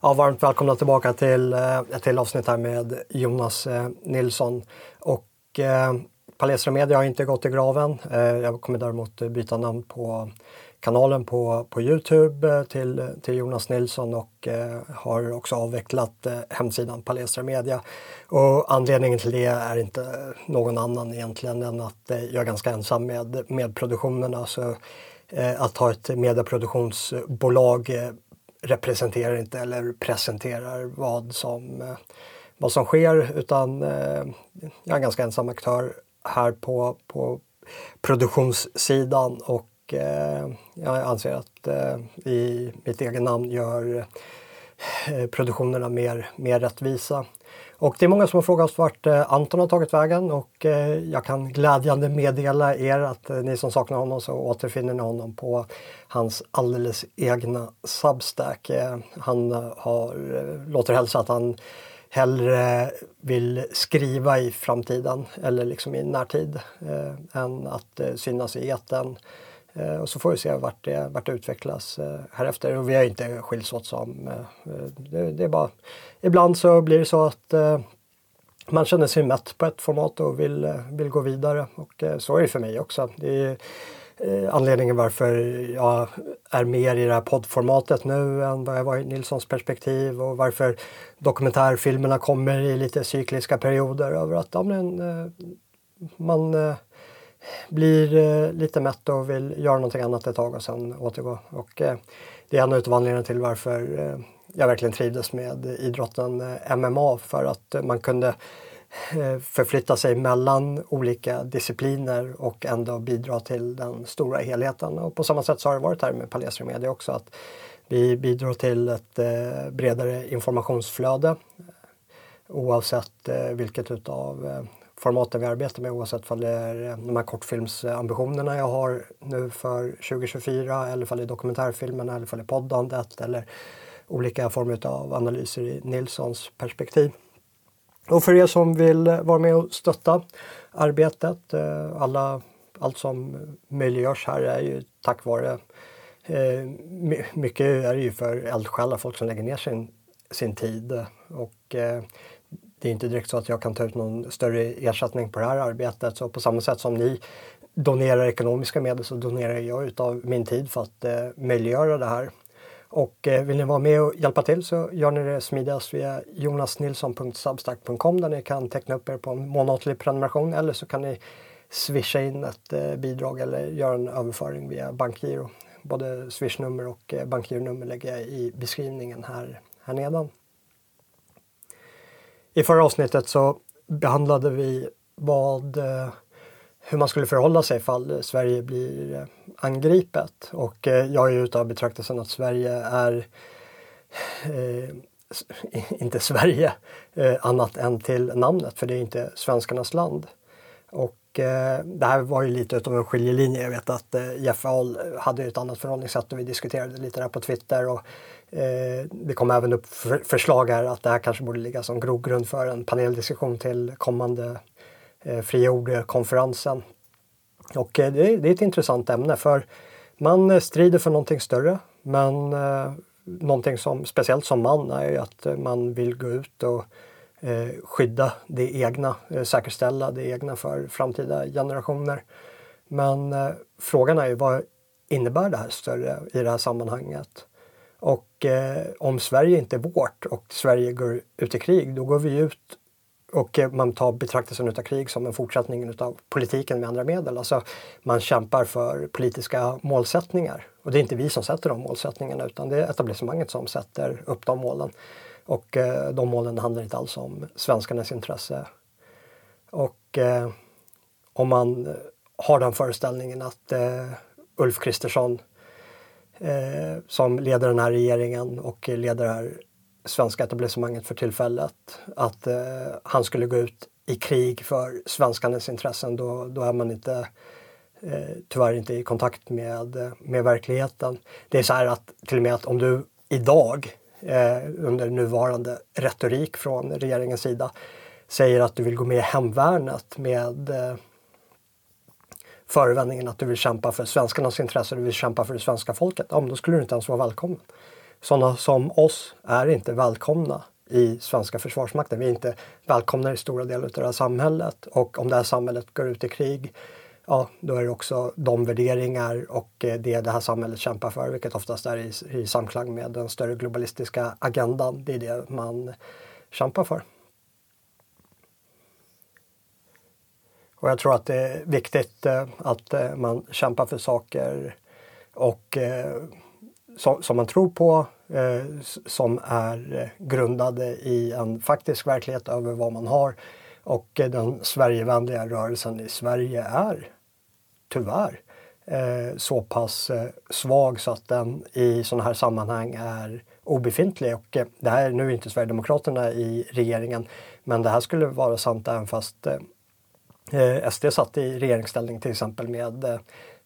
Ja, varmt välkomna tillbaka till ett till avsnitt här med Jonas eh, Nilsson. Och eh, Palestra Media har inte gått i graven. Eh, jag kommer däremot eh, byta namn på kanalen på, på Youtube till, till Jonas Nilsson och eh, har också avvecklat eh, hemsidan Palestra Media. Och anledningen till det är inte någon annan egentligen än att eh, jag är ganska ensam med, med produktionerna. Så, att ha ett medieproduktionsbolag representerar inte eller presenterar vad som, eh, vad som sker utan eh, jag är en ganska ensam aktör här på, på produktionssidan och eh, jag anser att i mitt eget namn gör produktionerna mer, mer rättvisa. Och det är många som har frågat oss vart eh, Anton har tagit vägen och eh, jag kan glädjande meddela er att eh, ni som saknar honom så återfinner ni honom på hans alldeles egna Substack. Han har, låter hälsa att han hellre vill skriva i framtiden eller liksom i närtid eh, än att eh, synas i eten. Eh, och så får vi se vart det, vart det utvecklas eh, härefter. Och vi har inte skilts åt som... Eh, eh, det, det, är bara... Ibland så blir det så att man känner sig mätt på ett format och vill, vill gå vidare. Och så är det för mig också. Det är anledningen varför jag är mer i det här poddformatet nu än vad jag var i Nilssons perspektiv och varför dokumentärfilmerna kommer i lite cykliska perioder över att ja, men, man blir eh, lite mätt och vill göra någonting annat ett tag och sen återgå. Och, eh, det är en av anledningarna till varför eh, jag verkligen trivdes med idrotten eh, MMA för att man kunde eh, förflytta sig mellan olika discipliner och ändå bidra till den stora helheten. Och på samma sätt så har det varit här med Palestra Media också. att Vi bidrar till ett eh, bredare informationsflöde eh, oavsett eh, vilket utav eh, formaten vi arbetar med oavsett om det är eh, de här kortfilmsambitionerna jag har nu för 2024 eller om det är dokumentärfilmerna eller om det är poddandet eller olika former av analyser i Nilssons perspektiv. Och för er som vill vara med och stötta arbetet, eh, alla, allt som möjliggörs här är ju tack vare eh, mycket är det ju för eldsjälar, folk som lägger ner sin, sin tid och det är inte direkt så att jag kan ta ut någon större ersättning på det här arbetet. Så på samma sätt som ni donerar ekonomiska medel så donerar jag utav min tid för att eh, möjliggöra det här. Och eh, vill ni vara med och hjälpa till så gör ni det smidigast via jonasnilsson.substack.com där ni kan teckna upp er på en månatlig prenumeration eller så kan ni swisha in ett eh, bidrag eller göra en överföring via bankgiro. Både swishnummer och eh, bankgironummer lägger jag i beskrivningen här, här nedan. I förra avsnittet så behandlade vi vad, eh, hur man skulle förhålla sig ifall Sverige blir eh, angripet. Och eh, jag är utav betraktelsen att Sverige är eh, inte Sverige eh, annat än till namnet, för det är inte svenskarnas land. Och eh, det här var ju lite av en skiljelinje. Jag vet att eh, Jeff Ahl hade ett annat förhållningssätt och vi diskuterade lite där på Twitter. Och Eh, det kom även upp förslag här att det här kanske borde ligga som grogrund för en paneldiskussion till kommande eh, fria ord-konferensen. Och eh, det, är ett intressant ämne för man eh, strider för någonting större men eh, någonting som speciellt som man är ju att man vill gå ut och skydda det egna, säkerställa det egna för framtida generationer. Men frågan är ju vad innebär det här större i det här sammanhanget? Och eh, om Sverige inte är vårt och Sverige går ut i krig, då går vi ut och eh, man tar betraktelsen av krig som en fortsättning av politiken med andra medel. Alltså man kämpar för politiska målsättningar. Och det är inte vi som sätter de målsättningarna utan det är etablissemanget som sätter upp de målen. Och eh, de målen handlar inte alls om svenskarnas intresse. Och eh, om man har den föreställningen att eh, Ulf Kristersson eh, som leder den här regeringen och leder det här svenska etablissemanget för tillfället. Att eh, han skulle gå ut i krig för svenskarnas intressen, då, då är man inte eh, tyvärr inte i kontakt med, eh, med verkligheten. Det är så här att till och med att om du idag eh, under nuvarande retorik från regeringens sida säger att du vill gå med i hemvärnet med eh, förevändningen att du vill kämpa för svenskarnas intresse, du vill kämpa för det svenska folket, ja, men då skulle du inte ens vara välkommen. sådana som oss är inte välkomna i svenska försvarsmakten. Vi är inte välkomna i stora delar av det här samhället och om det här samhället går ut i krig ja, då är det också de värderingar och eh, det det här samhället kämpar för, vilket oftast är i, i samklang med den större globalistiska agendan. Det är det man kämpar för. Och jag tror att det är viktigt eh, att eh, man kämpar för saker och eh, som, man tror på, som är grundade i en faktisk verklighet över vad man har. Och den Sverigevänliga rörelsen i Sverige är tyvärr så pass svag så att den i sådana här sammanhang är obefintlig. Och det här, är nu inte Sverigedemokraterna i regeringen, men det här skulle vara sant även fast eh, SD satt i regeringsställning till exempel med eh,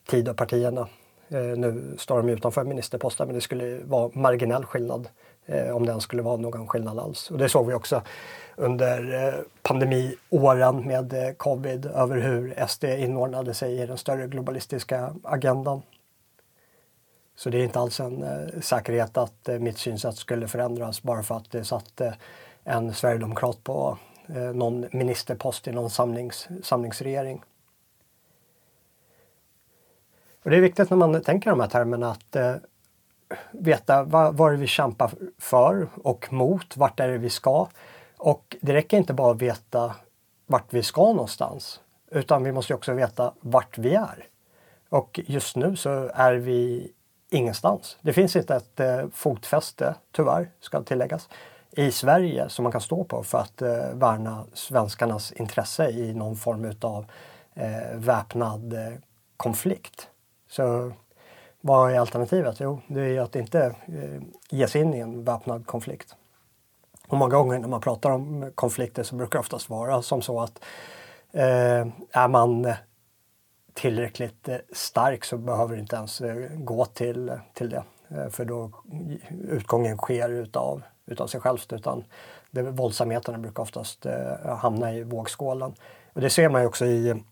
Tidöpartierna. Eh, nu står de utanför ministerposten men det skulle vara marginell skillnad eh, om den skulle vara någon skillnad alls. Och det såg vi också under eh, pandemiåren med eh, covid över hur SD inordnade sig i den större globalistiska agendan. Så det är inte alls en eh, säkerhet att eh, mitt synsätt skulle förändras bara för att det satt en sverigedemokrat på Eh, någon ministerpost i någon samlings, samlingsregering. Och det är viktigt när man tänker de här termerna att eh, veta vad, vad är det vi kämpar för och mot, vart är det vi ska? Och det räcker inte bara att veta vart vi ska någonstans, utan vi måste också veta vart vi är. Och just nu så är vi ingenstans. Det finns inte ett eh, fotfäste, tyvärr, ska tilläggas, i Sverige som man kan stå på för att eh, värna svenskarnas intresse i någon form av eh, väpnad eh, konflikt. Så vad är alternativet? Jo, det är att inte eh, ge sig in i en väpnad konflikt. Och många gånger när man pratar om konflikter så brukar det oftast vara som så att eh, är man tillräckligt eh, stark så behöver det inte ens eh, gå till, till det. Eh, för då utgången sker utav, utav sig självt utan det, våldsamheterna brukar oftast eh, hamna i vågskålen. Och det ser man ju också i,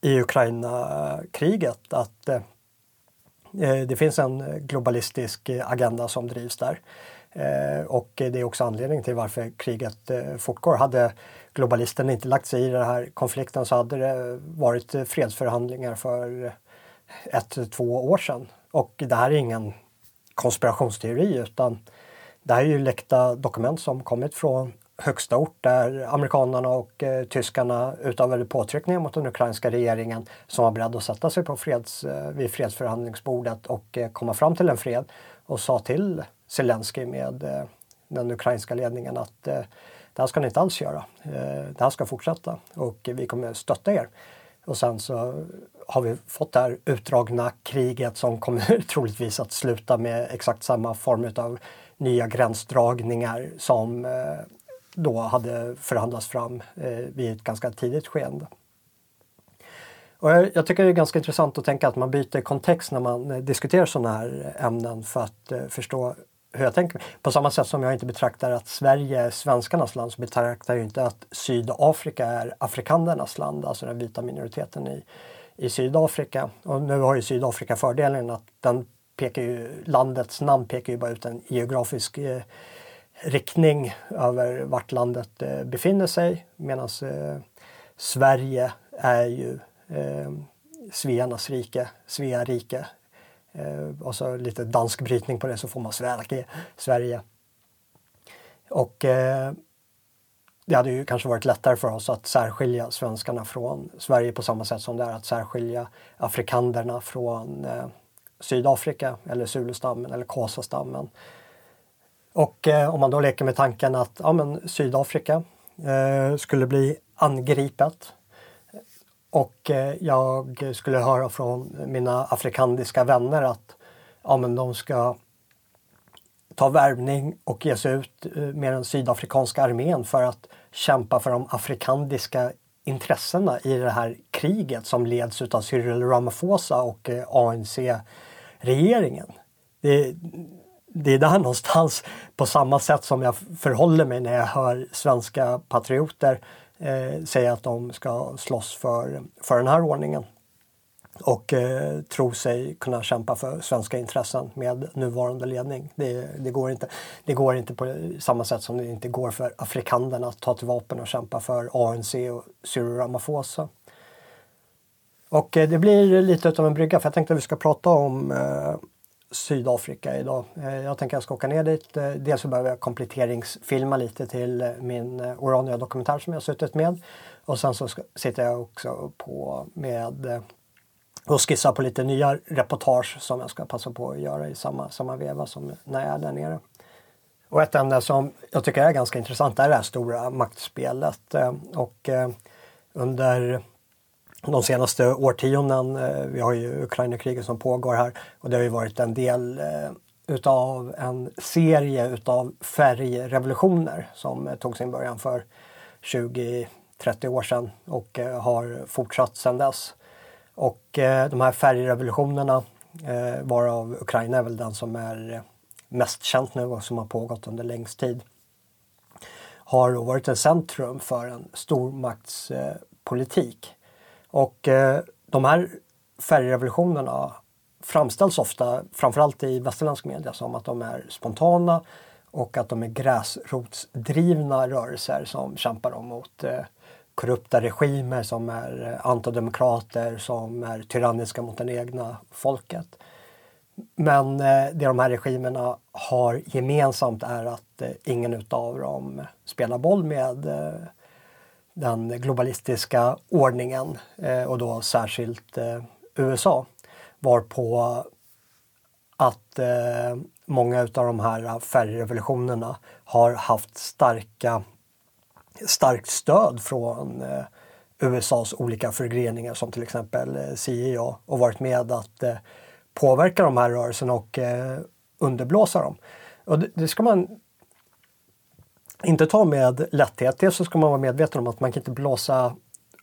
i Ukraina-kriget att eh, eh det finns en globalistisk agenda som drivs där. Eh, och det är också anledningen till varför kriget eh, fortgår. Hade globalisterna inte lagt sig i den här konflikten så hade det varit fredsförhandlingar för ett, två år sedan. Och det här är ingen konspirationsteori utan det här är ju läckta dokument som kommit från högsta ort där amerikanerna och eh, tyskarna utövade påtryckningar mot den ukrainska regeringen som var beredd att sätta sig på freds, eh, vid fredsförhandlingsbordet och eh, komma fram till en fred och sa till Zelensky med eh, den ukrainska ledningen att eh, det här ska ni inte alls göra. Eh, det här ska fortsätta och vi kommer stötta er. Och sen så har vi fått det här utdragna kriget som kommer troligtvis att sluta med exakt samma form av nya gränsdragningar som eh, då hade förhandlats fram eh, vid ett ganska tidigt skeende. Och jag, tycker det är ganska intressant att tänka att man byter kontext när man eh, diskuterar sådana här ämnen för att förstå hur jag tänker. På samma sätt som jag inte betraktar att Sverige är svenskarnas land så betraktar jag inte att Sydafrika är afrikanernas land, alltså den vita minoriteten i, i Sydafrika. Och nu har ju Sydafrika fördelen att den pekar ju, landets namn pekar ju bara ut en geografisk eh, riktning över vart landet eh, befinner sig medan eh, Sverige är ju eh, Svearnas rike, Svea rike Eh, och så lite dansk brytning på det så får man Sverige. Sverige. Och eh, det hade ju kanske varit lättare för oss att särskilja svenskarna från Sverige på samma sätt som det är att särskilja afrikanderna från eh, Sydafrika eller Zulustammen eller Kåsastammen. Och eh, om man då leker med tanken att ja, men Sydafrika eh, skulle bli angripet och eh, jag skulle höra från mina afrikandiska vänner att ja, men de ska ta värvning och ge sig ut eh, med den sydafrikanska armén för att kämpa för de afrikandiska intressena i det här kriget som leds av Cyril Ramaphosa och eh, Regeringen! Det, det är där någonstans, på samma sätt som jag förhåller mig när jag hör svenska patrioter eh, säga att de ska slåss för, för den här ordningen. och eh, tro sig kunna kämpa för svenska intressen med nuvarande ledning. Det, det, går inte, det går inte på samma sätt som det inte går för afrikanerna att ta till vapen och kämpa för ANC och Cyril Ramaphosa. Och eh, det blir lite av en brygga för jag tänkte att vi ska prata om eh, Sydafrika idag. Eh, jag tänker att jag ska åka ner dit. Dels så behöver jag kompletteringsfilma lite till min Orania-dokumentär som jag har suttit med. Och sen så sitter jag också på med och skissar på lite nya reportage som jag ska passa på att göra i samma, samma veva som när jag är där nere. Och ett ämne som jag tycker är ganska intressant är det här stora maktspelet. Och under de senaste årtionden. Eh, vi har ju Ukraina-kriget som pågår här och det har ju varit en del eh, utav en serie utav färgrevolutioner som eh, tog sin början för 20-30 år sedan och har fortsatt sedan dess. Och de här färgrevolutionerna, varav Ukraina är väl den som är mest känt nu och som har pågått under längst tid, har varit ett centrum för en stormaktspolitik. Och eh, de här färgrevolutionerna framställs ofta, framförallt i västerländsk media, som att de är spontana och att de är gräsrotsdrivna rörelser som kämpar mot eh, korrupta regimer som är eh, antidemokrater, som är tyranniska mot det egna folket. Men eh, det de här regimerna har gemensamt är att eh, ingen utav dem spelar boll med eh, den globalistiska ordningen eh, och då särskilt eh, USA. Varpå att eh, många av de här färgrevolutionerna har haft starka, starkt stöd från eh, USAs olika förgreningar som till exempel eh, CIA och varit med att eh, påverka de här rörelserna och underblåsa dem. Och det, det ska man inte ta med lätthet. Dels så ska man vara medveten om att man kan inte blåsa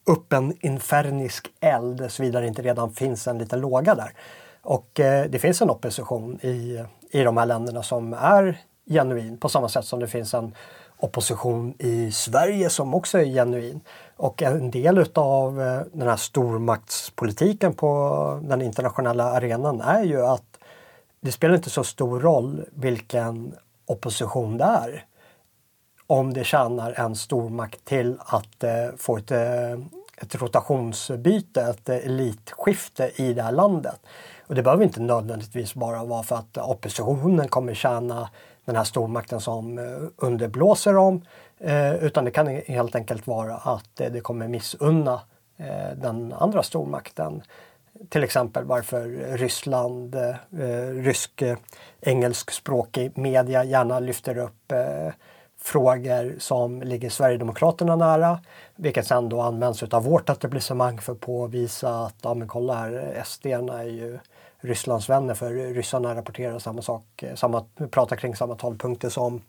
upp en infernisk eld såvida det inte redan finns en liten låga där. Och eh, det finns en opposition i, i de här länderna som är genuin på samma sätt som det finns en opposition i Sverige som också är genuin. Och en del utav eh, den här stormaktspolitiken på den internationella arenan är ju att det spelar inte så stor roll vilken opposition det är om det tjänar en stormakt till att eh, få ett, eh, ett rotationsbyte, ett eh, elitskifte i det här landet. Och det behöver inte nödvändigtvis bara vara för att oppositionen kommer tjäna den här stormakten som eh, underblåser dem. Eh, utan det kan helt enkelt vara att eh, det kommer missunna eh, den andra stormakten. Till exempel varför Ryssland, eh, rysk engelskspråkig media gärna lyfter upp frågor som ligger Sverigedemokraterna nära, vilket sen då används av vårt etablissemang för att påvisa att ja men kolla här, SD är ju Rysslands vänner för ryssarna rapporterar samma sak, eh, samma, pratar kring samma talpunkter som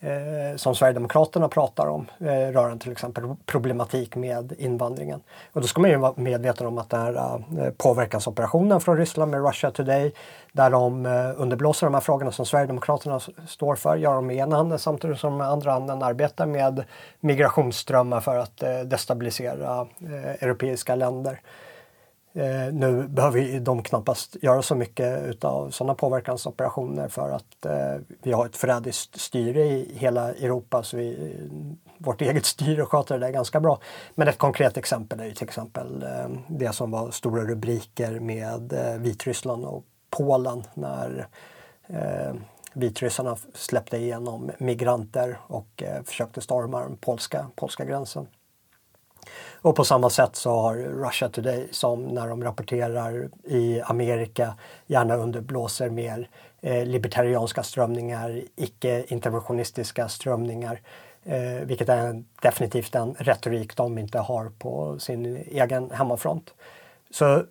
eh, som Sverigedemokraterna pratar om eh, rörande till exempel problematik med invandringen. Och då ska man ju vara medveten om att den här eh, påverkansoperationen från Ryssland med Russia Today där de eh, underblåser de här frågorna som Sverigedemokraterna står för, gör de med ena handen samtidigt som de med andra handen arbetar med migrationsströmmar för att eh, destabilisera eh, europeiska länder. Eh, nu behöver de knappast göra så mycket utav sådana påverkansoperationer för att eh, vi har ett förrädiskt styre i hela Europa så vi, vårt eget styre sköter det där ganska bra. Men ett konkret exempel är ju till exempel eh, det som var stora rubriker med eh, Vitryssland och Polen när eh, vitryssarna släppte igenom migranter och eh, försökte storma den polska, polska gränsen. Och på samma sätt så har Russia Today som när de rapporterar i Amerika gärna underblåser mer eh, libertarianska strömningar, icke-interventionistiska strömningar. Eh, vilket är en, definitivt en retorik de inte har på sin egen hemmafront. Så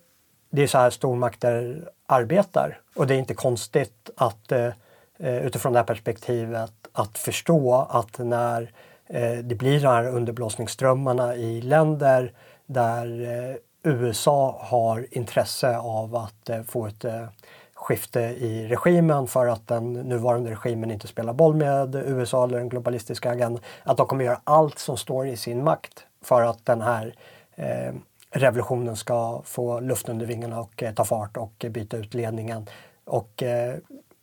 det är så här stormakter arbetar och det är inte konstigt att eh, eh utifrån det här perspektivet att förstå att när Eh, det blir de här underblåsningsströmmarna i länder där eh, USA har intresse av att eh, få ett skifte i regimen för att den nuvarande regimen inte spelar boll med USA eller den globalistiska agendan. Att de kommer göra allt som står i sin makt för att den här revolutionen ska få luft under vingarna och ta fart och byta ut ledningen. Och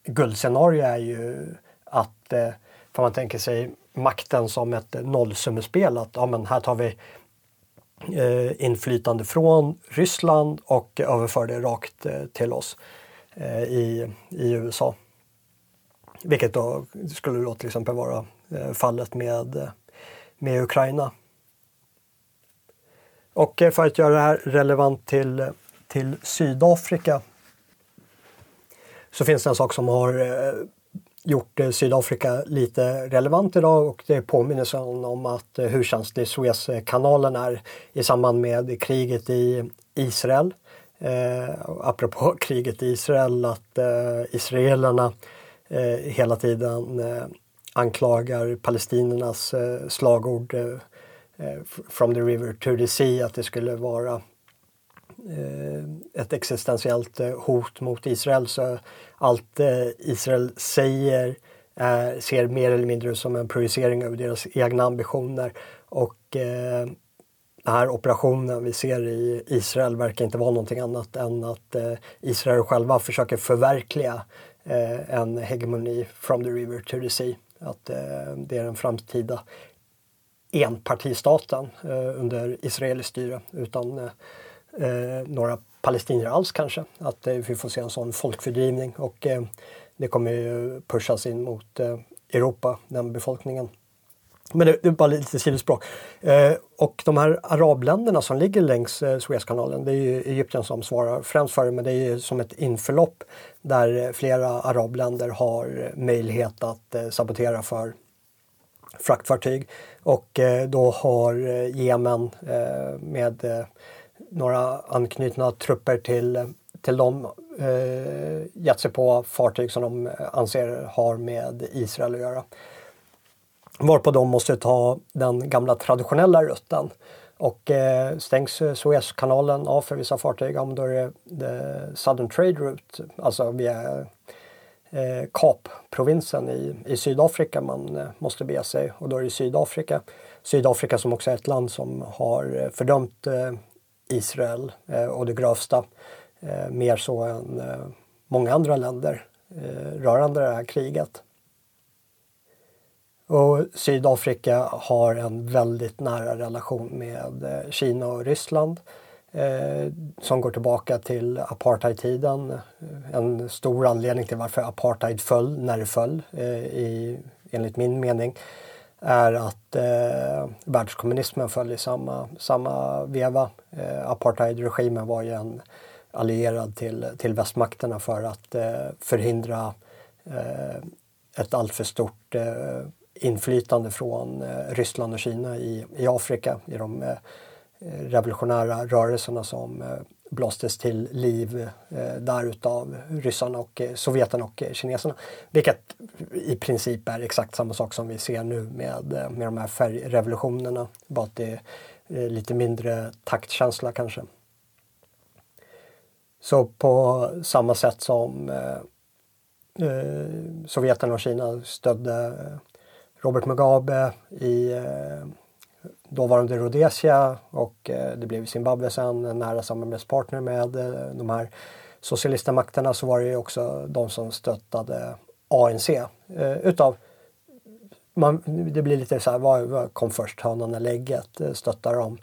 guldscenario är ju att, får man tänker sig makten som ett nollsummespel, att ja, men här tar vi eh, inflytande från Ryssland och överför det rakt eh, till oss eh, i, i USA. Vilket då skulle då till exempel vara eh, fallet med, med Ukraina. Och eh, för att göra det här relevant till, till Sydafrika så finns det en sak som har gjort eh, Sydafrika lite relevant idag och det är påminnelsen om att eh, hur känslig Suezkanalen är i samband med kriget i Israel. Eh, apropå kriget i Israel, att eh, israelerna eh, hela tiden eh, anklagar palestinernas eh, slagord eh, eh From the river to the sea, att det skulle vara Eh, ett existentiellt eh, hot mot Israel. Så allt eh, Israel säger är, ser mer eller mindre som en projicering över deras egna ambitioner. Och den här operationen vi ser i Israel verkar inte vara någonting annat än att Israel själva försöker förverkliga eh, en hegemoni from the river to the sea. Att det är den framtida enpartistaten under israeliskt styre utan eh, några palestinier alls kanske. Att eh, vi får se en sån folkfördrivning och eh, det kommer ju pushas in mot eh, Europa, den befolkningen. Men det, det är bara lite sidospråk. Eh, och de här arabländerna som ligger längs eh, Suezkanalen, det är ju Egypten som svarar främst för det, men det är ju som ett införlopp där eh, flera arabländer har möjlighet att eh, sabotera för fraktfartyg. Och eh, då har Jemen eh, med några anknutna trupper till, till dem eh, gett sig på fartyg som de anser har med Israel att göra. Varpå de måste ta den gamla traditionella rutten. Och eh, stängs Suezkanalen av för vissa fartyg, om då är det the Southern Trade Route, alltså via eh, Kapprovinsen i, i Sydafrika man eh, måste bege sig. Och då är det Sydafrika. Sydafrika som också är ett land som har eh, fördömt eh, Israel eh, och det grövsta. Eh, mer så än eh, många andra länder eh, rörande det här kriget. Och Sydafrika har en väldigt nära relation med eh, Kina och Ryssland eh, som går tillbaka till apartheidtiden. En stor anledning till varför apartheid föll när det föll, eh, i, enligt min mening, är att eh, världskommunismen föll i samma, samma veva. Eh, apartheidregimen var ju en allierad till, till västmakterna för att eh, förhindra eh, ett alltför stort eh, inflytande från eh, Ryssland och Kina i, i Afrika i de eh, revolutionära rörelserna som eh, blåstes till liv eh, där utav ryssarna och eh, sovjeterna och eh, kineserna. Vilket i princip är exakt samma sak som vi ser nu med, med de här färgrevolutionerna. Bara att det är lite mindre taktkänsla kanske. Så på samma sätt som eh, Sovjeterna och Kina stödde Robert Mugabe i eh, dåvarande Rhodesia och eh, det blev Zimbabwe sen en nära samarbetspartner med eh, de här socialistmakterna så var det ju också de som stöttade ANC eh, utav man, det blir lite så här, vad, vad kom först, hönan eller ägget? Eh, stöttar de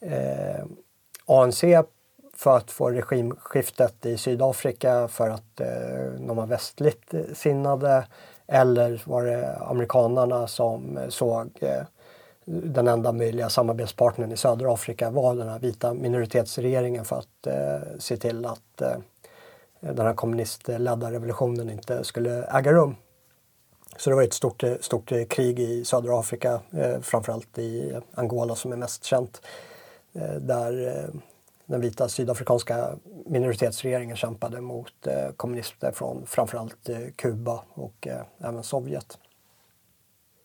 eh, ANC för att få regimskiftet i Sydafrika för att eh, de var västligt sinnade eller var det amerikanarna som eh, såg eh, den enda möjliga samarbetspartnern i södra Afrika var den här vita minoritetsregeringen för att eh, se till att eh, den här kommunistledda revolutionen inte skulle äga rum. Så det var ett stort, stort krig i södra Afrika, eh, framförallt i Angola som är mest känt. Eh, där eh, den vita sydafrikanska minoritetsregeringen kämpade mot eh, kommunister från framförallt eh, Kuba och eh, även Sovjet.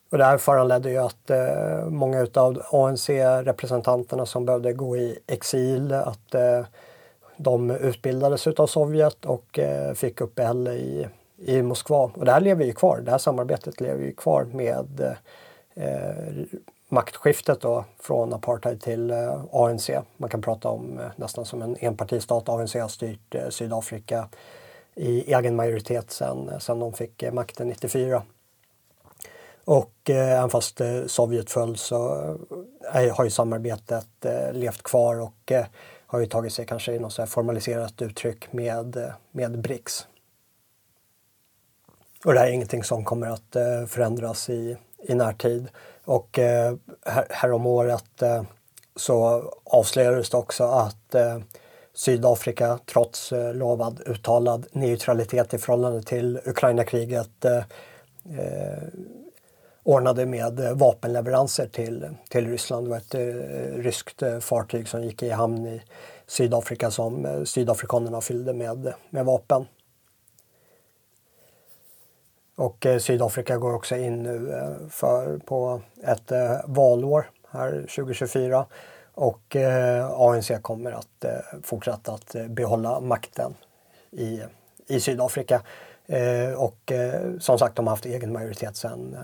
Och det här föranledde ju att eh, många av ANC-representanterna som behövde gå i exil, att eh, de utbildades av Sovjet och eh, fick uppehälle i, i Moskva. Och det här lever ju kvar, det här samarbetet lever ju kvar med eh, maktskiftet då från apartheid till eh, ANC. Man kan prata om eh, nästan som en enpartistat. ANC har styrt eh, Sydafrika i egen majoritet sedan sen de fick eh, makten 94. Och eh, även fast eh, Sovjet föll så eh, har ju samarbetet eh, levt kvar och eh, har ju tagit sig kanske i något så formaliserat uttryck med, eh, med BRICS. Och det här är ingenting som kommer att eh, förändras i, i närtid. Och eh, här, härom året eh, så avslöjades det också att eh, Sydafrika trots eh, lovad uttalad neutralitet i förhållande till Ukraina-kriget eh, eh, ordnade med eh, vapenleveranser till, till Ryssland. Det var ett eh, ryskt eh, fartyg som gick i hamn i Sydafrika som eh, sydafrikanerna fyllde med, med vapen. Och eh, Sydafrika går också in nu eh, för, på ett eh, valår här 2024 och eh, ANC kommer att fortsätta att behålla makten i, i Sydafrika. Och som sagt, de har haft egen majoritet sedan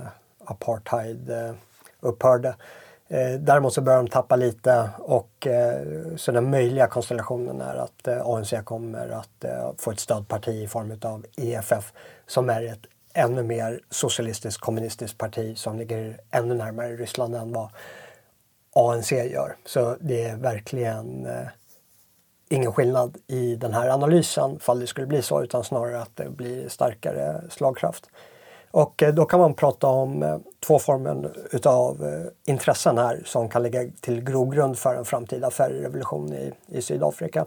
apartheid eh, upphörde. Eh, däremot så börjar de tappa lite och eh, så den möjliga konstellationen är att ANC kommer att få ett stödparti i form av EFF som är ett ännu mer socialistiskt kommunistiskt parti som ligger ännu närmare Ryssland än vad ANC gör. Så det är verkligen ingen skillnad i den här analysen fall det skulle bli så utan snarare att det blir starkare slagkraft. Och eh, då kan man prata om eh, två former utav eh, intressen här som kan ligga till grogrund för en framtida färgrevolution i, i Sydafrika.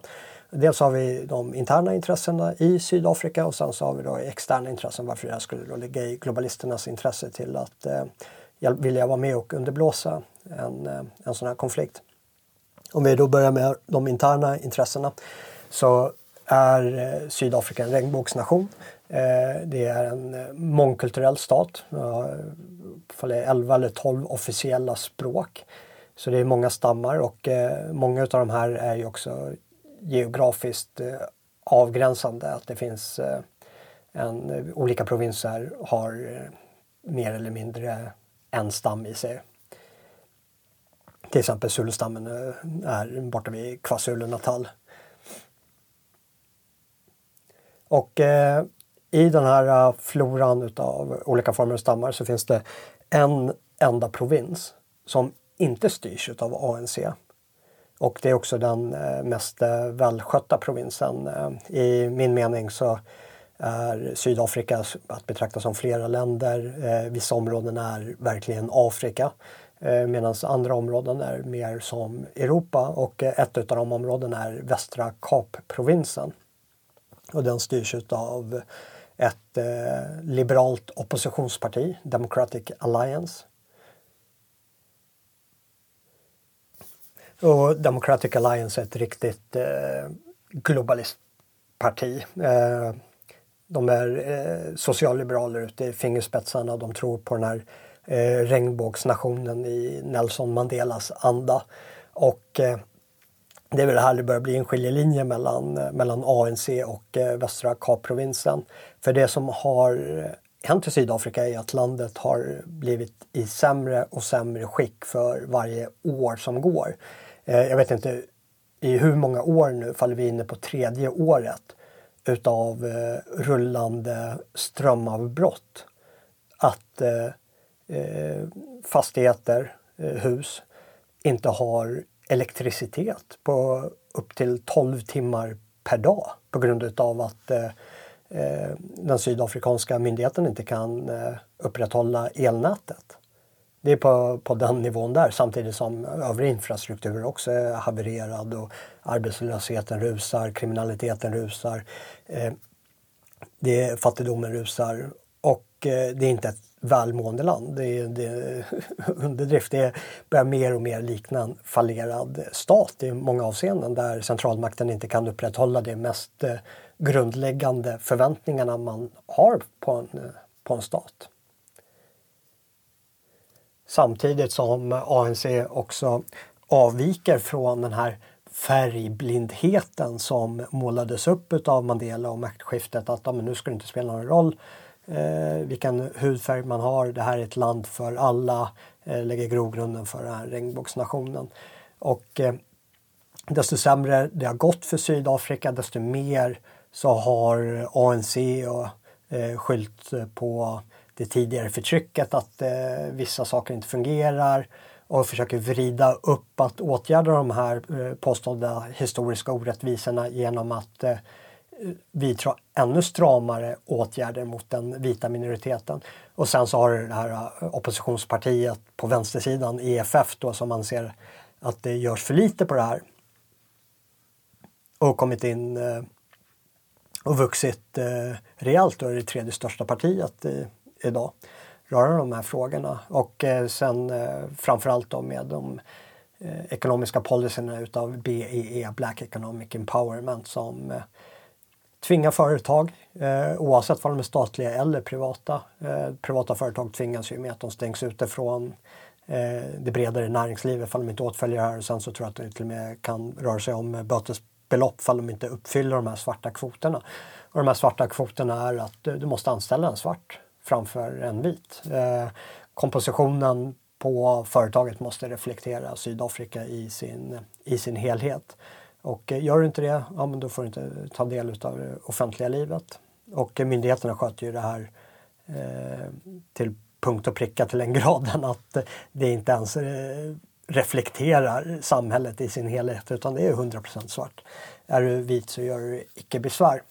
Dels har vi de interna intressena i Sydafrika och sen så har vi då externa intressen varför det skulle då ligga i globalisternas intresse till att eh, vilja vara med och underblåsa en, en sån här konflikt. Om vi då börjar med de interna intressena så är Sydafrika en regnbågsnation. Eh, det är en eh, mångkulturell stat. Det eh, är 11 eller 12 officiella språk. Så det är många stammar och många av de här är ju också geografiskt avgränsande. Att det finns en, olika provinser har mer eller mindre en stam i sig. Till exempel Zulustammen är borta vid KwaZulu-Natal. Och eh, i den här äh, floran utav olika former av stammar så finns det en enda provins som inte styrs utav ANC och det är också den äh, mest äh, välskötta provinsen. I min mening så är Sydafrika att betrakta som flera länder. Vissa områden är verkligen Afrika medan andra områden är mer som Europa och ett av de områdena är Västra Kapprovinsen. Och den styrs av ett eh, liberalt oppositionsparti, Democratic Alliance. Och Democratic Alliance är ett riktigt eh, globalistparti. Eh, de är eh, socialliberaler ute i fingerspetsarna. De tror på den här eh, regnbågsnationen i Nelson Mandelas anda. Och eh, det är väl här det börjar bli en skiljelinje mellan, eh, mellan ANC och eh, Västra Kapprovinsen. För det som har eh, hänt i Sydafrika är att landet har blivit i sämre och sämre skick för varje år som går. Eh, jag vet inte i hur många år nu faller vi inne på tredje året utav eh, rullande strömavbrott. Att eh, eh fastigheter, hus inte har elektricitet på upp till 12 timmar per dag på grund av att eh, eh, den sydafrikanska myndigheten inte kan eh, upprätthålla elnätet. Det är på, på den nivån där samtidigt som övrig infrastruktur också är havererad och arbetslösheten rusar, kriminaliteten rusar, eh, det, fattigdomen rusar och det är inte ett välmående land. Det är, det är underdrift. Det börjar mer och mer likna en fallerad stat i många avseenden där centralmakten inte kan upprätthålla de mest eh, grundläggande förväntningarna man har på en, eh, på en stat. Samtidigt som ANC också avviker från den här färgblindheten som målades upp av Mandela och maktskiftet att ja, men nu ska det inte spela någon roll eh, vilken hudfärg man har. Det här är ett land för alla, eh, lägger grogrunden för den här regnbågsnationen. Och eh, desto sämre det har gått för Sydafrika, desto mer så har ANC och, eh, skyllt på det tidigare förtrycket, att eh, vissa saker inte fungerar och försöker vrida upp att åtgärda de här eh, påstådda historiska orättvisorna genom att eh, vidta ännu stramare åtgärder mot den vita minoriteten. Och sen så har det här eh, oppositionspartiet på vänstersidan, EFF, då, som anser att det görs för lite på det här. Och kommit in eh, och vuxit eh, rejält och är det tredje största partiet idag rörande de här frågorna. Och sen framförallt då med de ekonomiska policyerna utav BEE, Black Economic Empowerment, som tvinga företag, eh, oavsett om de är statliga eller privata. Eh, privata företag tvingas ju med att de stängs ute från eh, det bredare näringslivet ifall de inte åtföljer det här. Och sen så tror jag att det till och med kan röra sig om eh, bötesbelopp ifall de inte uppfyller de här svarta kvoterna. Och de här svarta kvoterna är att du måste anställa en svart framför en vit. Eh, kompositionen på företaget måste reflektera Sydafrika i sin, i sin helhet. Och eh, gör du inte det, ja men då får du inte ta del av det offentliga livet. Och eh, myndigheterna sköter ju det här eh, till punkt och pricka till den graden att eh, det inte ens reflekterar samhället i sin helhet utan det är 100% svart. Är du vit så gör du icke besvär.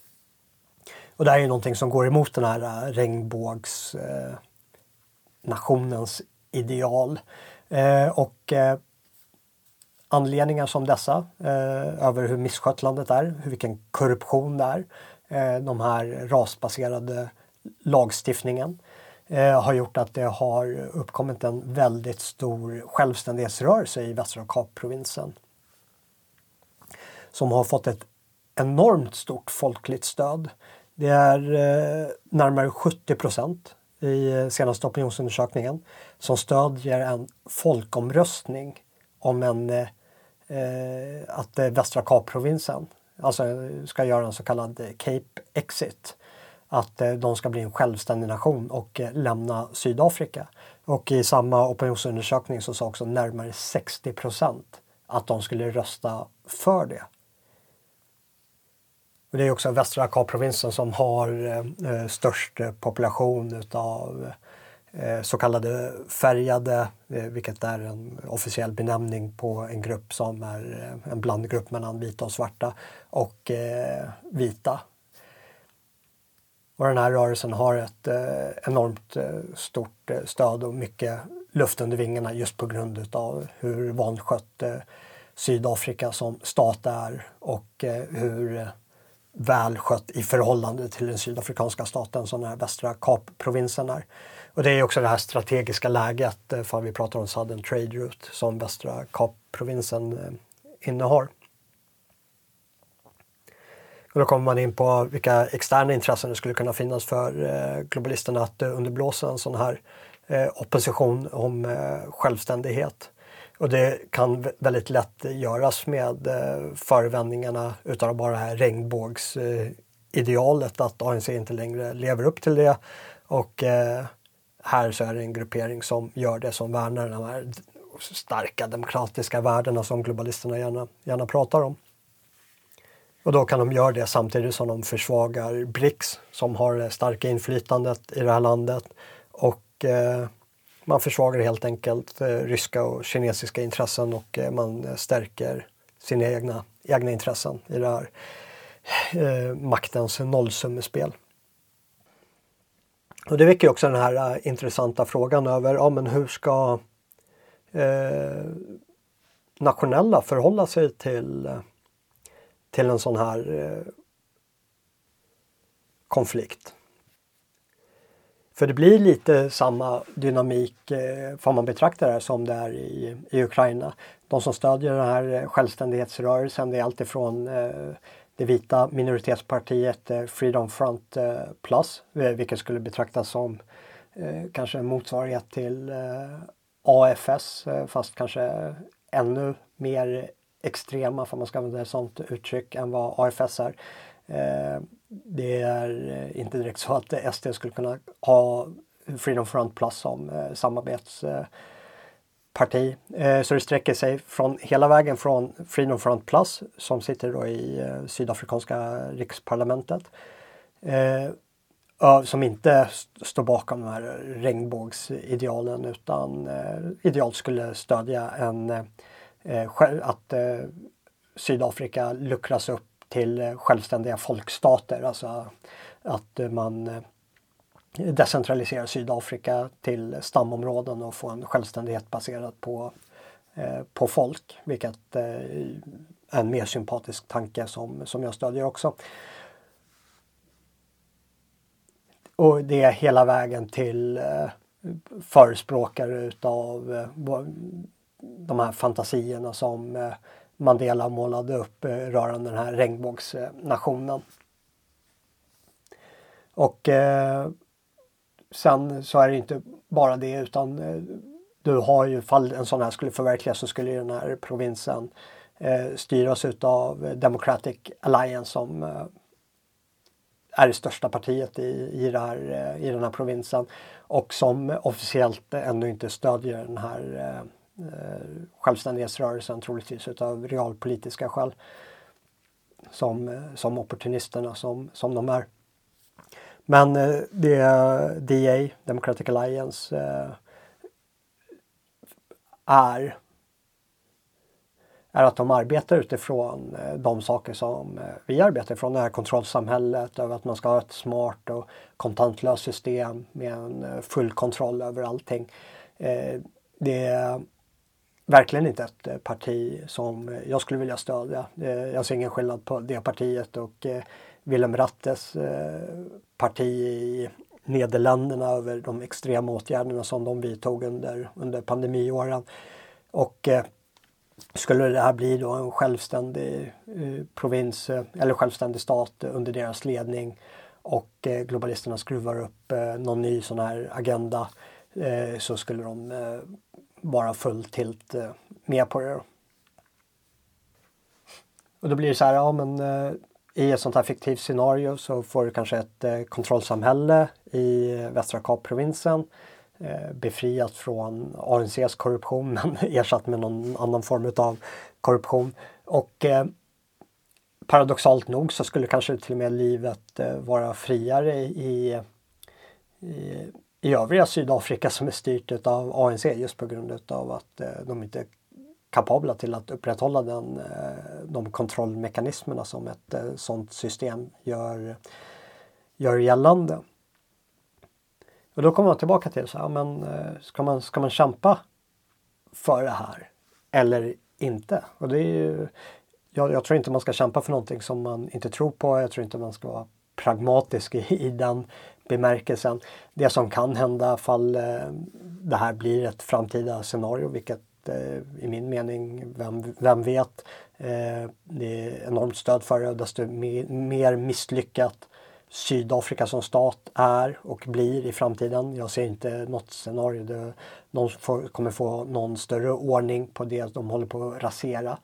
Och det här är någonting som går emot den här eh, regnbågsnationens eh, ideal. Eh, och anledningar som dessa eh, över hur misskött landet är, hur vilken korruption det är. Eh, de här rasbaserade lagstiftningen eh, har gjort att det har uppkommit en väldigt stor självständighetsrörelse i Västra Kapprovinsen. Som har fått ett enormt stort folkligt stöd. Det är eh, närmare 70 procent i senaste opinionsundersökningen som stödjer en folkomröstning om en eh, att eh, Västra Kapprovinsen alltså ska göra en så kallad eh, Cape Exit. Att eh, de ska bli en självständig nation och eh, lämna Sydafrika. Och i samma opinionsundersökning så sa också närmare 60 procent att de skulle rösta för det. Och det är också Västra Kapprovinsen som har eh, eh störst population utav Eh, Eh, så kallade färgade, eh, vilket är en officiell benämning på en grupp som är eh, en blandgrupp mellan vita och svarta och vita. Och den här rörelsen har ett enormt stort stöd och mycket luft under vingarna just på grund utav hur vanskött Sydafrika som stat är och hur välskött i förhållande till den sydafrikanska staten som den här västra Kapprovinsen är. Och det är också det här strategiska läget, eh, för vi pratar om Southern Trade Route, som västra Kapprovinsen eh, innehar. Och då kommer man in på vilka externa intressen det skulle kunna finnas för eh, globalisterna att underblåsa en sån här opposition om självständighet. Och det kan väldigt lätt göras med förevändningarna utav bara det här regnbågsidealet att ANC inte längre lever upp till det. Och här så är det en gruppering som gör det, som värnar de här starka demokratiska värdena som globalisterna gärna, gärna pratar om. Och då kan de göra det samtidigt som de försvagar BRICS som har det starka inflytandet i det här landet. Och eh, man försvagar helt enkelt eh, ryska och kinesiska intressen och eh, man stärker sina egna, egna intressen i det här eh, maktens nollsummespel. Och det väcker också den här uh, intressanta frågan över ja, men hur ska eh, nationella förhålla sig till, uh, till en sån här uh, konflikt. För det blir lite samma dynamik eh, får man betrakta det som det är i, i Ukraina. De som stödjer den här eh, självständighetsrörelsen det är alltifrån eh, det vita minoritetspartiet eh, Freedom Front eh, Plus, eh, vilket skulle betraktas som kanske en motsvarighet till AFS fast kanske ännu mer extrema, för man ska använda ett sådant uttryck, än vad AFS är. det är inte direkt så att SD skulle kunna ha Freedom Front Plus som samarbets parti, eh, Så det sträcker sig från hela vägen från Freedom Front Plus som sitter då i eh, sydafrikanska riksparlamentet eh, som inte står bakom de här regnbågsidealen utan idealt skulle stödja en, att Sydafrika luckras upp till självständiga folkstater. Alltså att man decentralisera Sydafrika till stamområden och få en självständighet baserad på, eh, på folk. Vilket eh, är en mer sympatisk tanke som, som jag stödjer också. Och det är hela vägen till eh, förespråkare utav de här fantasierna som Mandela målade upp rörande den här regnbågsnationen. Och eh, sen så är det inte bara det utan eh, du har ju, fall en sån här skulle förverkligas så skulle den här provinsen eh, styras utav Democratic Alliance som eh, är det största partiet i, i, här, eh, i den här provinsen och som officiellt ännu inte stödjer den här eh, eh, självständighetsrörelsen troligtvis utav realpolitiska skäl. Som, eh, som opportunisterna som, som de är. Men eh, det DA, Democratic Alliance, eh, är är att de arbetar utifrån eh, de saker som eh, vi arbetar ifrån. Det här kontrollsamhället, över att man ska ha ett smart och kontantlöst system med en eh, full kontroll över allting. Det är verkligen inte ett parti som jag skulle vilja stödja. Jag ser ingen skillnad på det partiet och Willem Rattes eh, parti i Nederländerna över de extrema åtgärderna som de vidtog under, under pandemiåren. Och eh, skulle det här bli då en självständig eh, provins eh, eller självständig stat under deras ledning och eh, globalisterna skruvar upp någon ny sån här agenda så skulle de vara fullt tilt med på det. Och då blir det så här, ja men i ett sånt här fiktivt scenario så får du kanske ett eh, kontrollsamhälle i eh, Västra Kapprovinsen Eh, befriat från ANCs korruption men ersatt med någon annan form av korruption. Och eh, paradoxalt nog så skulle kanske till och med livet eh, vara friare i, i, i övriga Sydafrika som är styrt av ANC just på grund av att eh, de inte kapabla till att upprätthålla den, eh, de kontrollmekanismerna som ett eh, sådant system gör, gör gällande. Och då kommer man tillbaka till så här, men eh, ska man, ska man kämpa för det här eller inte? Och det är ju, jag, jag, tror inte man ska kämpa för någonting som man inte tror på. Jag tror inte man ska vara pragmatisk i, i den bemärkelsen. Det som kan hända fall det här blir ett framtida scenario, vilket Eh, i min mening, vem, vem vet? Eh, det är enormt stöd för det och desto mer, misslyckat Sydafrika som stat är och blir i framtiden. Jag ser inte något scenario där de kommer få någon större ordning på det de håller på att rasera.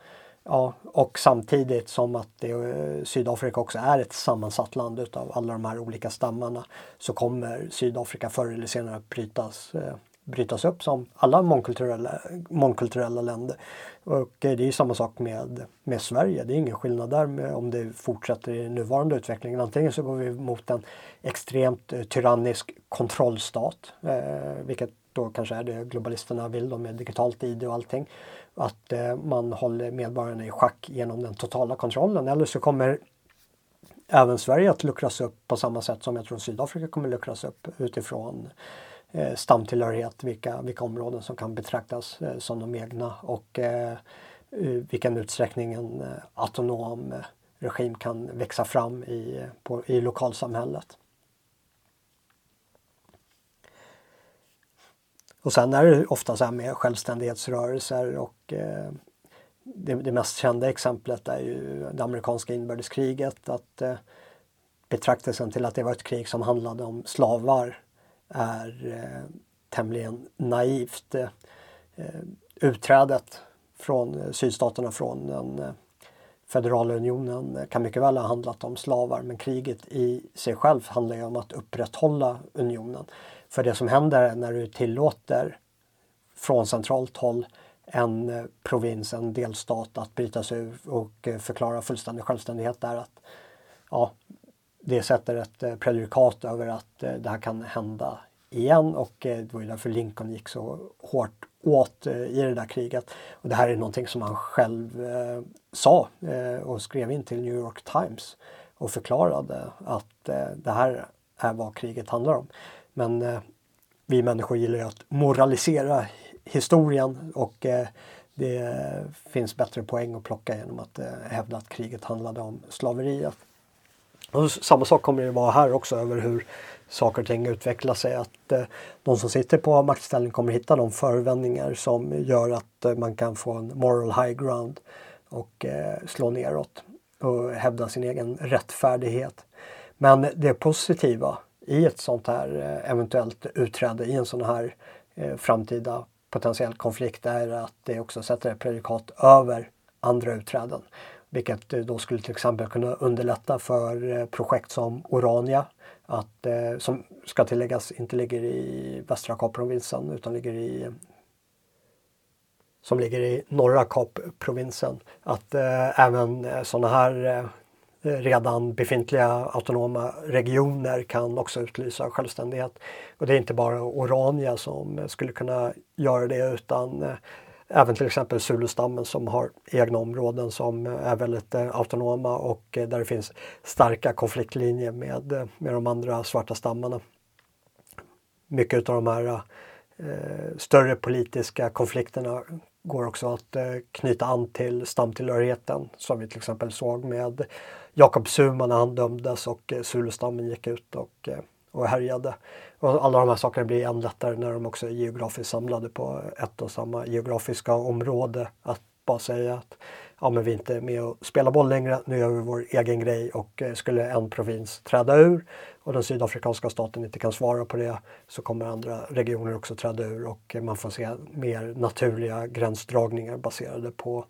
Ja, och samtidigt som att det, eh, Sydafrika också är ett sammansatt land utav alla de här olika stammarna så kommer Sydafrika förr eller senare att brytas eh, brytas upp som alla mångkulturella, mångkulturella länder. Och eh, det är samma sak med, med Sverige. Det är ingen skillnad där med, om det fortsätter i nuvarande utvecklingen. Antingen så går vi mot en extremt eh, tyrannisk kontrollstat, eh, vilket då kanske är det globalisterna vill då med digitalt ID och allting. Att eh, man håller medborgarna i schack genom den totala kontrollen. Eller så kommer även Sverige att luckras upp på samma sätt som jag tror Sydafrika kommer luckras upp utifrån Eh, stamtillhörighet, vilka, vilka områden som kan betraktas eh, som de egna och eh, vilken utsträckning en eh, autonom eh, regim kan växa fram i, eh, på, i lokalsamhället. Och sen är det ofta så här med självständighetsrörelser och eh, det, det, mest kända exemplet är ju det amerikanska inbördeskriget. Att eh, betraktelsen till att det var ett krig som handlade om slavar är eh, tämligen naivt. Eh, eh utträdet från eh, sydstaterna från den eh, federala unionen kan mycket väl ha handlat om slavar men kriget i sig själv handlar ju om att upprätthålla unionen. För det som händer när du tillåter från centralt håll en eh, provins, en delstat att bryta sig ur och eh, förklara fullständig självständighet där. Att, ja, det sätter ett eh, prejudikat över att eh, det här kan hända igen och eh, det var ju därför Lincoln gick så hårt åt eh, i det där kriget. Och det här är någonting som han själv eh, sa eh, och skrev in till New York Times och förklarade att eh, det här är vad kriget handlar om. Men vi människor gillar ju att moralisera historien och eh, det finns bättre poäng att plocka genom att eh, hävda att kriget handlade om slaveriet. Och samma sak kommer det vara här också över hur saker och ting utvecklar sig. Att eh, de som sitter på maktställning kommer hitta de förevändningar som gör att eh, man kan få en moral high ground och eh, slå neråt och hävda sin egen rättfärdighet. Men det positiva i ett sånt här eh, eventuellt utträde i en sån här framtida potentiell konflikt är att det också sätter ett prejudikat över andra utträden. Vilket eh, då skulle till exempel kunna underlätta för eh, projekt som Orania, att, eh, som ska tilläggas inte ligger i västra Kapprovinsen utan ligger i som ligger i norra Kapprovinsen. Att eh, även sådana här eh, redan befintliga autonoma regioner kan också utlysa självständighet. Och det är inte bara Orania som skulle kunna göra det utan eh, även till exempel Zulustammen som har egna områden som är väldigt eh, autonoma och eh, där det finns starka konfliktlinjer med, eh, med de andra svarta stammarna. Mycket av de här eh, större politiska konflikterna går också att eh, knyta an till stamtillhörigheten som vi till exempel såg med Jakob Zuma när han dömdes och eh, Zulestammen gick ut och, eh, och härjade. Och alla de här sakerna blir än lättare när de också är geografiskt samlade på ett och samma geografiska område. Att bara säga att ja, men vi är inte med och spelar boll längre, nu gör vi vår egen grej och eh, skulle en provins träda ur och den sydafrikanska staten inte kan svara på det så kommer andra regioner också träda ur och man får se mer naturliga gränsdragningar baserade på,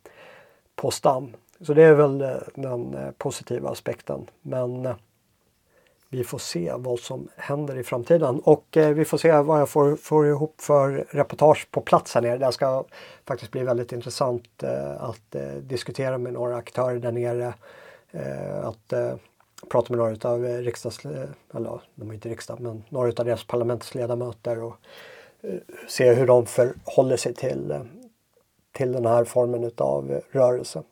på stam. Så det är väl eh, den eh, positiva aspekten. Men eh, vi får se vad som händer i framtiden och eh, vi får se vad jag får, får ihop för reportage på plats här nere. Det ska faktiskt bli väldigt intressant eh, att eh, diskutera med några aktörer där nere. Att prata med några av riksdags, eller de är inte riksdag, men några av deras parlamentsledamöter och se hur de förhåller sig till, till den här formen av rörelse.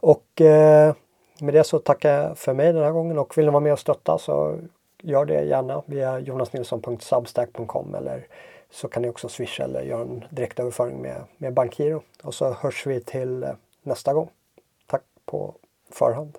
Och eh, med det så tackar jag för mig den här gången och vill ni vara med och stötta så gör det gärna via jonasnilsson.substack.com eller så kan ni också swisha eller göra en direktöverföring med, med bankgiro. Och så hörs vi till eh, nästa gång. Tack på förhand.